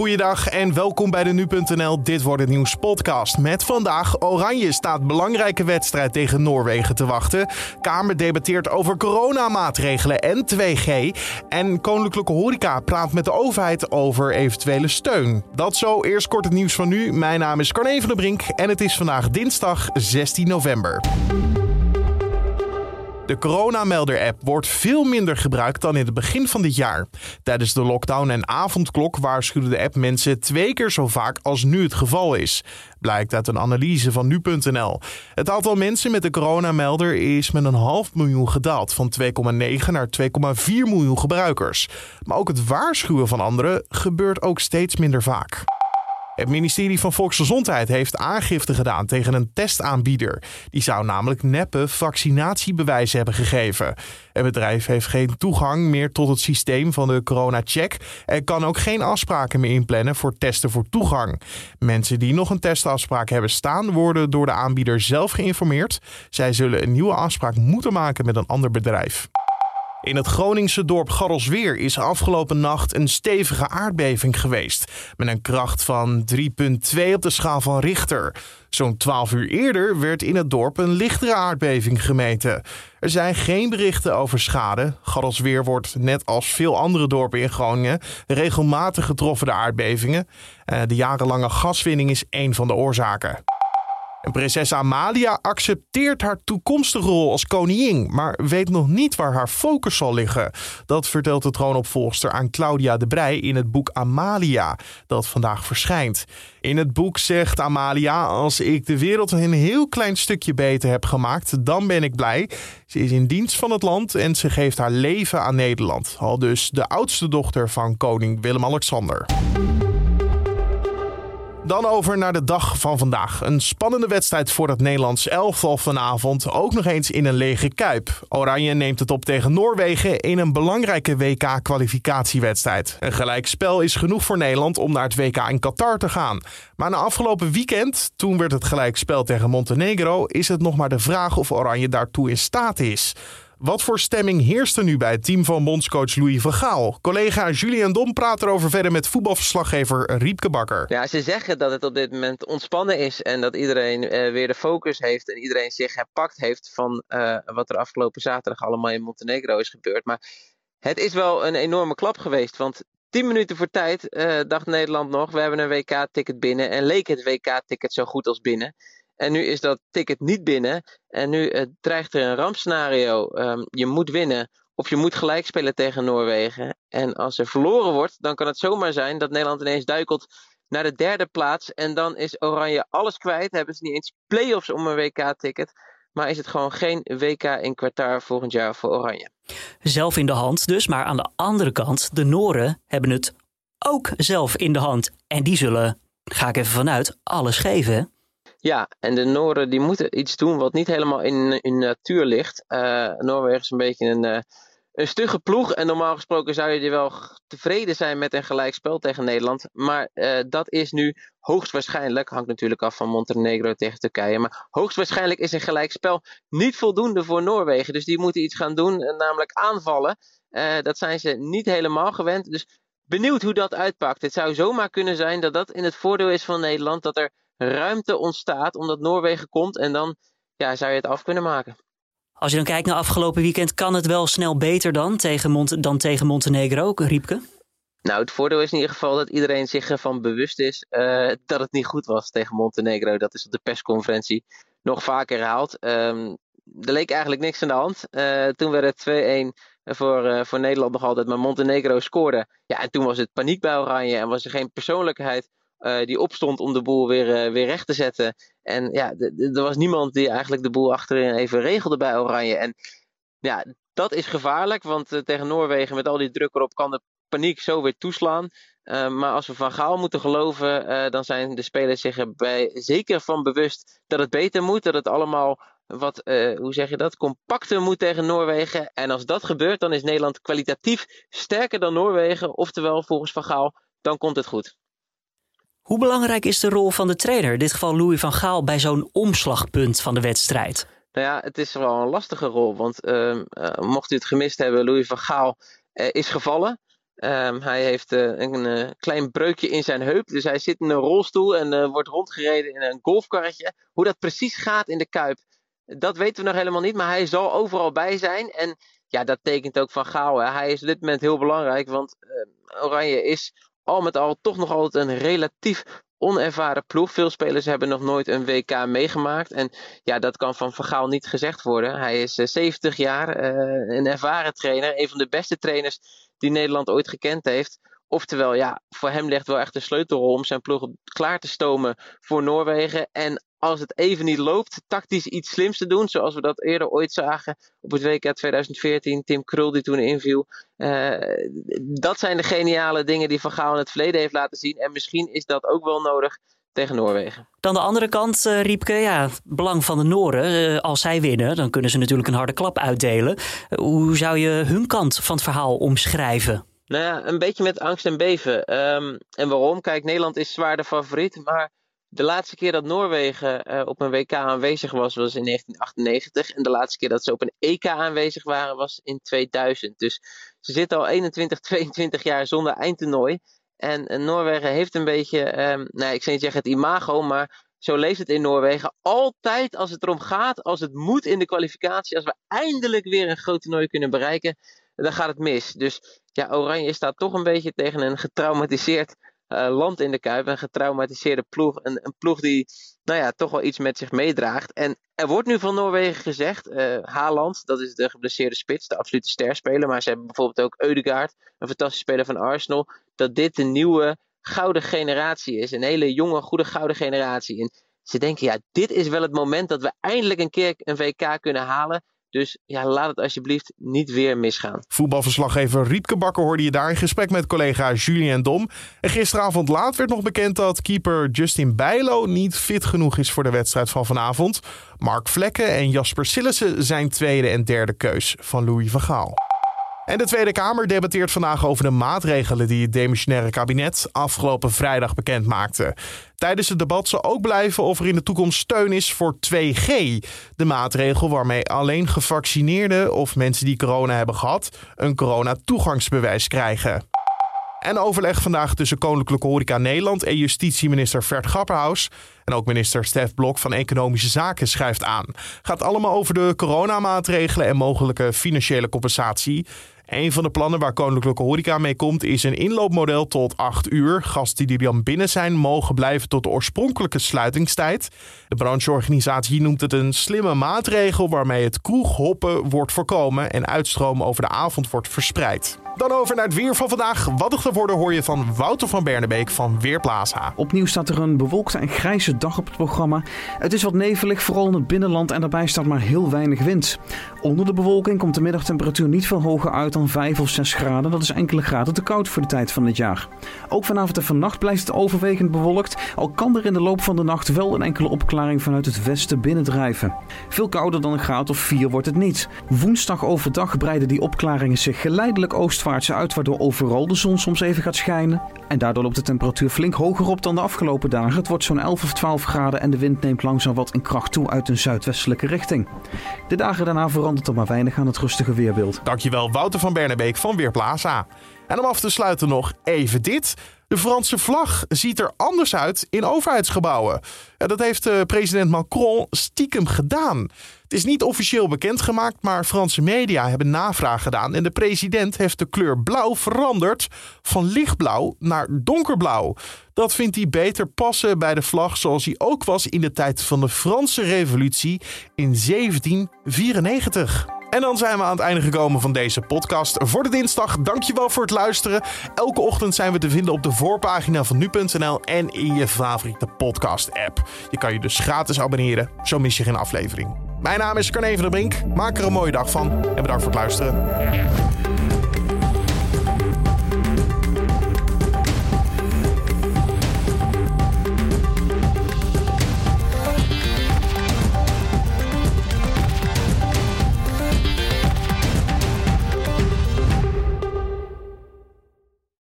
Goeiedag en welkom bij de Nu.nl Dit Wordt Het Nieuws podcast. Met vandaag Oranje staat belangrijke wedstrijd tegen Noorwegen te wachten. Kamer debatteert over coronamaatregelen en 2G. En Koninklijke Horeca praat met de overheid over eventuele steun. Dat zo, eerst kort het nieuws van nu. Mijn naam is Carne van der Brink en het is vandaag dinsdag 16 november. De coronamelder-app wordt veel minder gebruikt dan in het begin van dit jaar. Tijdens de lockdown en avondklok waarschuwde de app mensen twee keer zo vaak als nu het geval is. Blijkt uit een analyse van nu.nl. Het aantal mensen met de coronamelder is met een half miljoen gedaald, van 2,9 naar 2,4 miljoen gebruikers. Maar ook het waarschuwen van anderen gebeurt ook steeds minder vaak. Het ministerie van Volksgezondheid heeft aangifte gedaan tegen een testaanbieder. Die zou namelijk neppe vaccinatiebewijzen hebben gegeven. Het bedrijf heeft geen toegang meer tot het systeem van de corona-check en kan ook geen afspraken meer inplannen voor testen voor toegang. Mensen die nog een testafspraak hebben staan, worden door de aanbieder zelf geïnformeerd. Zij zullen een nieuwe afspraak moeten maken met een ander bedrijf. In het Groningse dorp Garrelsweer is afgelopen nacht een stevige aardbeving geweest. Met een kracht van 3,2 op de schaal van Richter. Zo'n 12 uur eerder werd in het dorp een lichtere aardbeving gemeten. Er zijn geen berichten over schade. Garrelsweer wordt, net als veel andere dorpen in Groningen, regelmatig getroffen door aardbevingen. Eh, de jarenlange gaswinning is één van de oorzaken. En prinses Amalia accepteert haar toekomstige rol als koningin, maar weet nog niet waar haar focus zal liggen. Dat vertelt de troonopvolgster aan Claudia de Brij in het boek Amalia, dat vandaag verschijnt. In het boek zegt Amalia: Als ik de wereld een heel klein stukje beter heb gemaakt, dan ben ik blij. Ze is in dienst van het land en ze geeft haar leven aan Nederland. Al dus de oudste dochter van koning Willem-Alexander. Dan over naar de dag van vandaag. Een spannende wedstrijd voor het Nederlands elftal vanavond. Ook nog eens in een lege kuip. Oranje neemt het op tegen Noorwegen in een belangrijke WK-kwalificatiewedstrijd. Een gelijkspel is genoeg voor Nederland om naar het WK in Qatar te gaan. Maar na afgelopen weekend, toen werd het gelijkspel tegen Montenegro, is het nog maar de vraag of Oranje daartoe in staat is. Wat voor stemming heerst er nu bij het team van bondscoach Louis van Gaal? Collega Julian Dom praat erover verder met voetbalverslaggever Riepke Bakker. Ja, ze zeggen dat het op dit moment ontspannen is en dat iedereen uh, weer de focus heeft en iedereen zich herpakt heeft van uh, wat er afgelopen zaterdag allemaal in Montenegro is gebeurd. Maar het is wel een enorme klap geweest, want 10 minuten voor tijd uh, dacht Nederland nog, we hebben een WK-ticket binnen en leek het WK-ticket zo goed als binnen. En nu is dat ticket niet binnen. En nu uh, dreigt er een rampscenario. Um, je moet winnen of je moet gelijk spelen tegen Noorwegen. En als er verloren wordt, dan kan het zomaar zijn dat Nederland ineens duikelt naar de derde plaats. En dan is Oranje alles kwijt. Hebben ze niet eens play-offs om een WK-ticket. Maar is het gewoon geen WK in kwartaar volgend jaar voor Oranje. Zelf in de hand dus, maar aan de andere kant, de Noren hebben het ook zelf in de hand. En die zullen, ga ik even vanuit, alles geven. Ja, en de Noren die moeten iets doen wat niet helemaal in, in natuur ligt. Uh, Noorwegen is een beetje een, uh, een stugge ploeg. En normaal gesproken zou je wel tevreden zijn met een gelijkspel tegen Nederland. Maar uh, dat is nu hoogstwaarschijnlijk, hangt natuurlijk af van Montenegro tegen Turkije. Maar hoogstwaarschijnlijk is een gelijkspel niet voldoende voor Noorwegen. Dus die moeten iets gaan doen, namelijk aanvallen. dat zijn ze niet helemaal gewend. Dus benieuwd hoe dat uitpakt. Het zou zomaar kunnen zijn dat dat in het voordeel is van Nederland. Dat er ruimte ontstaat omdat Noorwegen komt en dan ja, zou je het af kunnen maken. Als je dan kijkt naar afgelopen weekend, kan het wel snel beter dan tegen, Mont dan tegen Montenegro, Riepke? Nou, het voordeel is in ieder geval dat iedereen zich ervan bewust is uh, dat het niet goed was tegen Montenegro. Dat is op de persconferentie nog vaker herhaald. Um, er leek eigenlijk niks aan de hand. Uh, toen werd het 2-1 voor, uh, voor Nederland nog altijd, maar Montenegro scoorde. Ja, en toen was het paniek bij Oranje en was er geen persoonlijkheid uh, die opstond om de boel weer, uh, weer recht te zetten. En ja, er was niemand die eigenlijk de boel achterin even regelde bij Oranje. En ja, dat is gevaarlijk, want uh, tegen Noorwegen met al die druk erop kan de paniek zo weer toeslaan. maar als we van Gaal moeten geloven, dan zijn de spelers zich erbij zeker van bewust dat het beter moet. Dat het allemaal wat, hoe zeg je dat, compacter moet tegen Noorwegen. En als dat gebeurt, dan is Nederland kwalitatief sterker dan Noorwegen. Oftewel, volgens Van Gaal, dan komt het goed. Hoe belangrijk is de rol van de trainer, in dit geval Louis van Gaal, bij zo'n omslagpunt van de wedstrijd? Nou ja, het is wel een lastige rol. Want uh, uh, mocht u het gemist hebben, Louis van Gaal uh, is gevallen. Ehm, hij heeft uh, een klein breukje in zijn heup. Dus hij zit in een rolstoel en wordt rondgereden in een golfkarretje. Hoe dat precies gaat in de Kuip, dat weten we nog helemaal niet. Maar hij zal overal bij zijn. En ja, dat tekent ook van Gaal. Hè. Hij is op dit moment heel belangrijk. Want Oranje is al met al toch nog altijd een relatief onervaren ploeg. Veel spelers hebben nog nooit een WK meegemaakt. En ja, dat kan van Vergaal niet gezegd worden. Hij is 70 jaar, een ervaren trainer. Een van de beste trainers die Nederland ooit gekend heeft. Oftewel, ja, voor hem ligt wel echt de sleutelrol om zijn ploeg klaar te stomen voor Noorwegen. En als het even niet loopt, tactisch iets slims te doen. Zoals we dat eerder ooit zagen op het WK 2014. Tim Krul die toen inviel. Uh, dat zijn de geniale dingen die Van Gaal in het verleden heeft laten zien. En misschien is dat ook wel nodig tegen Noorwegen. Dan de andere kant, uh, Riepke. Ja, belang van de Nooren. Uh, als zij winnen, dan kunnen ze natuurlijk een harde klap uitdelen. Hoe zou je hun kant van het verhaal omschrijven? Nou ja, een beetje met angst en beven. Um, en waarom? Kijk, Nederland is zwaar de favoriet. Maar de laatste keer dat Noorwegen op een WK aanwezig was, was in 1998. En de laatste keer dat ze op een EK aanwezig waren, was in 2000. Dus ze zitten al 21, 22 jaar zonder eindtoernooi. En, Noorwegen heeft een beetje, um, nou, ik zou niet zeggen het imago, maar zo leeft het in Noorwegen. Altijd als het erom gaat, als het moet in de kwalificatie, als we eindelijk weer een groot toernooi kunnen bereiken, dan gaat het mis. Dus ja, Oranje staat toch een beetje tegen een getraumatiseerd land in de Kuip. Een getraumatiseerde ploeg. Een, een, ploeg die nou ja, toch wel iets met zich meedraagt. En er wordt nu van Noorwegen gezegd, uh, Haaland, dat is de geblesseerde spits, de absolute sterspeler. Maar ze hebben bijvoorbeeld ook Eudegaard, een fantastische speler van Arsenal. Dat dit de nieuwe gouden generatie is. Een hele jonge, goede gouden generatie. En ze denken, ja, dit is wel het moment dat we eindelijk een keer een WK kunnen halen. Dus ja, laat het alsjeblieft niet weer misgaan. Voetbalverslaggever Riepke Bakker hoorde je daar in gesprek met collega Julien Dom. En gisteravond laat werd nog bekend dat keeper Justin Bijlo niet fit genoeg is voor de wedstrijd van vanavond. Mark Vlekken en Jasper Sillissen zijn tweede en derde keus van Louis van Gaal. En de Tweede Kamer debatteert vandaag over de maatregelen die het demissionaire kabinet afgelopen vrijdag bekend maakte. Tijdens het debat zal ook blijven of er in de toekomst steun is voor 2G. De maatregel waarmee alleen gevaccineerden of mensen die corona hebben gehad een corona-toegangsbewijs krijgen. En overleg vandaag tussen Koninklijke Horeca Nederland en justitieminister Vert Grapperhaus. En ook minister Stef Blok van Economische Zaken schrijft aan. Gaat allemaal over de coronamaatregelen en mogelijke financiële compensatie. Een van de plannen waar Koninklijke Horeca mee komt is een inloopmodel tot 8 uur. Gasten die dan binnen zijn mogen blijven tot de oorspronkelijke sluitingstijd. De brancheorganisatie noemt het een slimme maatregel waarmee het kroeghoppen wordt voorkomen en uitstroom over de avond wordt verspreid. Dan over naar het weer van vandaag. Wat er geworden hoor je van Wouter van Bernebeek van Weerplaza. Opnieuw staat er een bewolkte en grijze dag op het programma. Het is wat nevelig, vooral in het binnenland en daarbij staat maar heel weinig wind. Onder de bewolking komt de middagtemperatuur niet veel hoger uit dan 5 of 6 graden. Dat is enkele graden te koud voor de tijd van het jaar. Ook vanavond en vannacht blijft het overwegend bewolkt, al kan er in de loop van de nacht wel een enkele opklaring vanuit het westen binnendrijven. Veel kouder dan een graad of 4 wordt het niet. Woensdag overdag breiden die opklaringen zich geleidelijk oostwaarts uit, waardoor overal de zon soms even gaat schijnen. En daardoor loopt de temperatuur flink hoger op dan de afgelopen dagen. Het wordt zo'n 11 of 12 graden en de wind neemt langzaam wat in kracht toe uit een zuidwestelijke richting. De dagen daarna verandert er maar weinig aan het rustige weerbeeld. Dankjewel Wouter van Bernebeek van Weerplaza. En om af te sluiten nog even dit. De Franse vlag ziet er anders uit in overheidsgebouwen. En dat heeft uh, president Macron stiekem gedaan. Het is niet officieel bekendgemaakt, maar Franse media hebben navraag gedaan. En de president heeft de kleur blauw veranderd van lichtblauw naar donkerblauw. Dat vindt hij beter passen bij de vlag zoals hij ook was in de tijd van de Franse Revolutie in 1794. En dan zijn we aan het einde gekomen van deze podcast voor de dinsdag. Dankjewel voor het luisteren. Elke ochtend zijn we te vinden op de voorpagina van nu.nl en in je favoriete podcast app. Je kan je dus gratis abonneren, zo mis je geen aflevering. Mijn naam is Carne van der Brink. Maak er een mooie dag van en bedankt voor het luisteren.